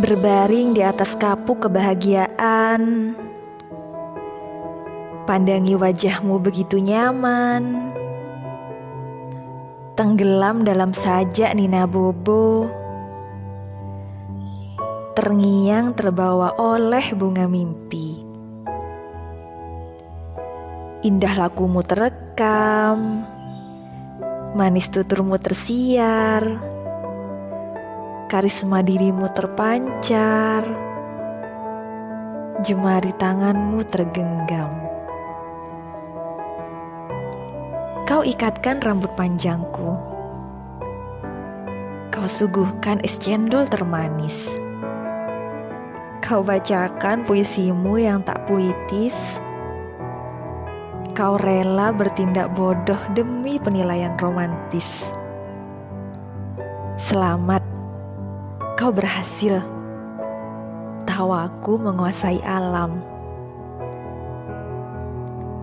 Berbaring di atas kapuk kebahagiaan, pandangi wajahmu begitu nyaman. Tenggelam dalam sajak Nina Bobo, terngiang terbawa oleh bunga mimpi. Indah lakumu terekam, manis tuturmu tersiar karisma dirimu terpancar, jemari tanganmu tergenggam. Kau ikatkan rambut panjangku, kau suguhkan es cendol termanis. Kau bacakan puisimu yang tak puitis. Kau rela bertindak bodoh demi penilaian romantis. Selamat Kau berhasil. Tawaku menguasai alam.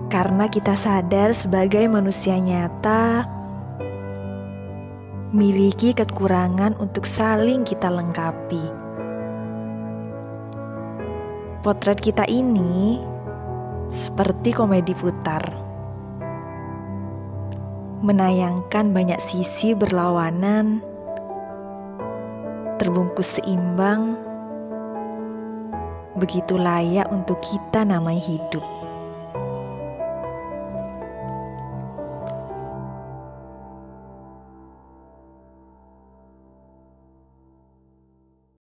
Karena kita sadar sebagai manusia nyata, miliki kekurangan untuk saling kita lengkapi. Potret kita ini seperti komedi putar, menayangkan banyak sisi berlawanan terbungkus seimbang, begitu layak untuk kita namai hidup.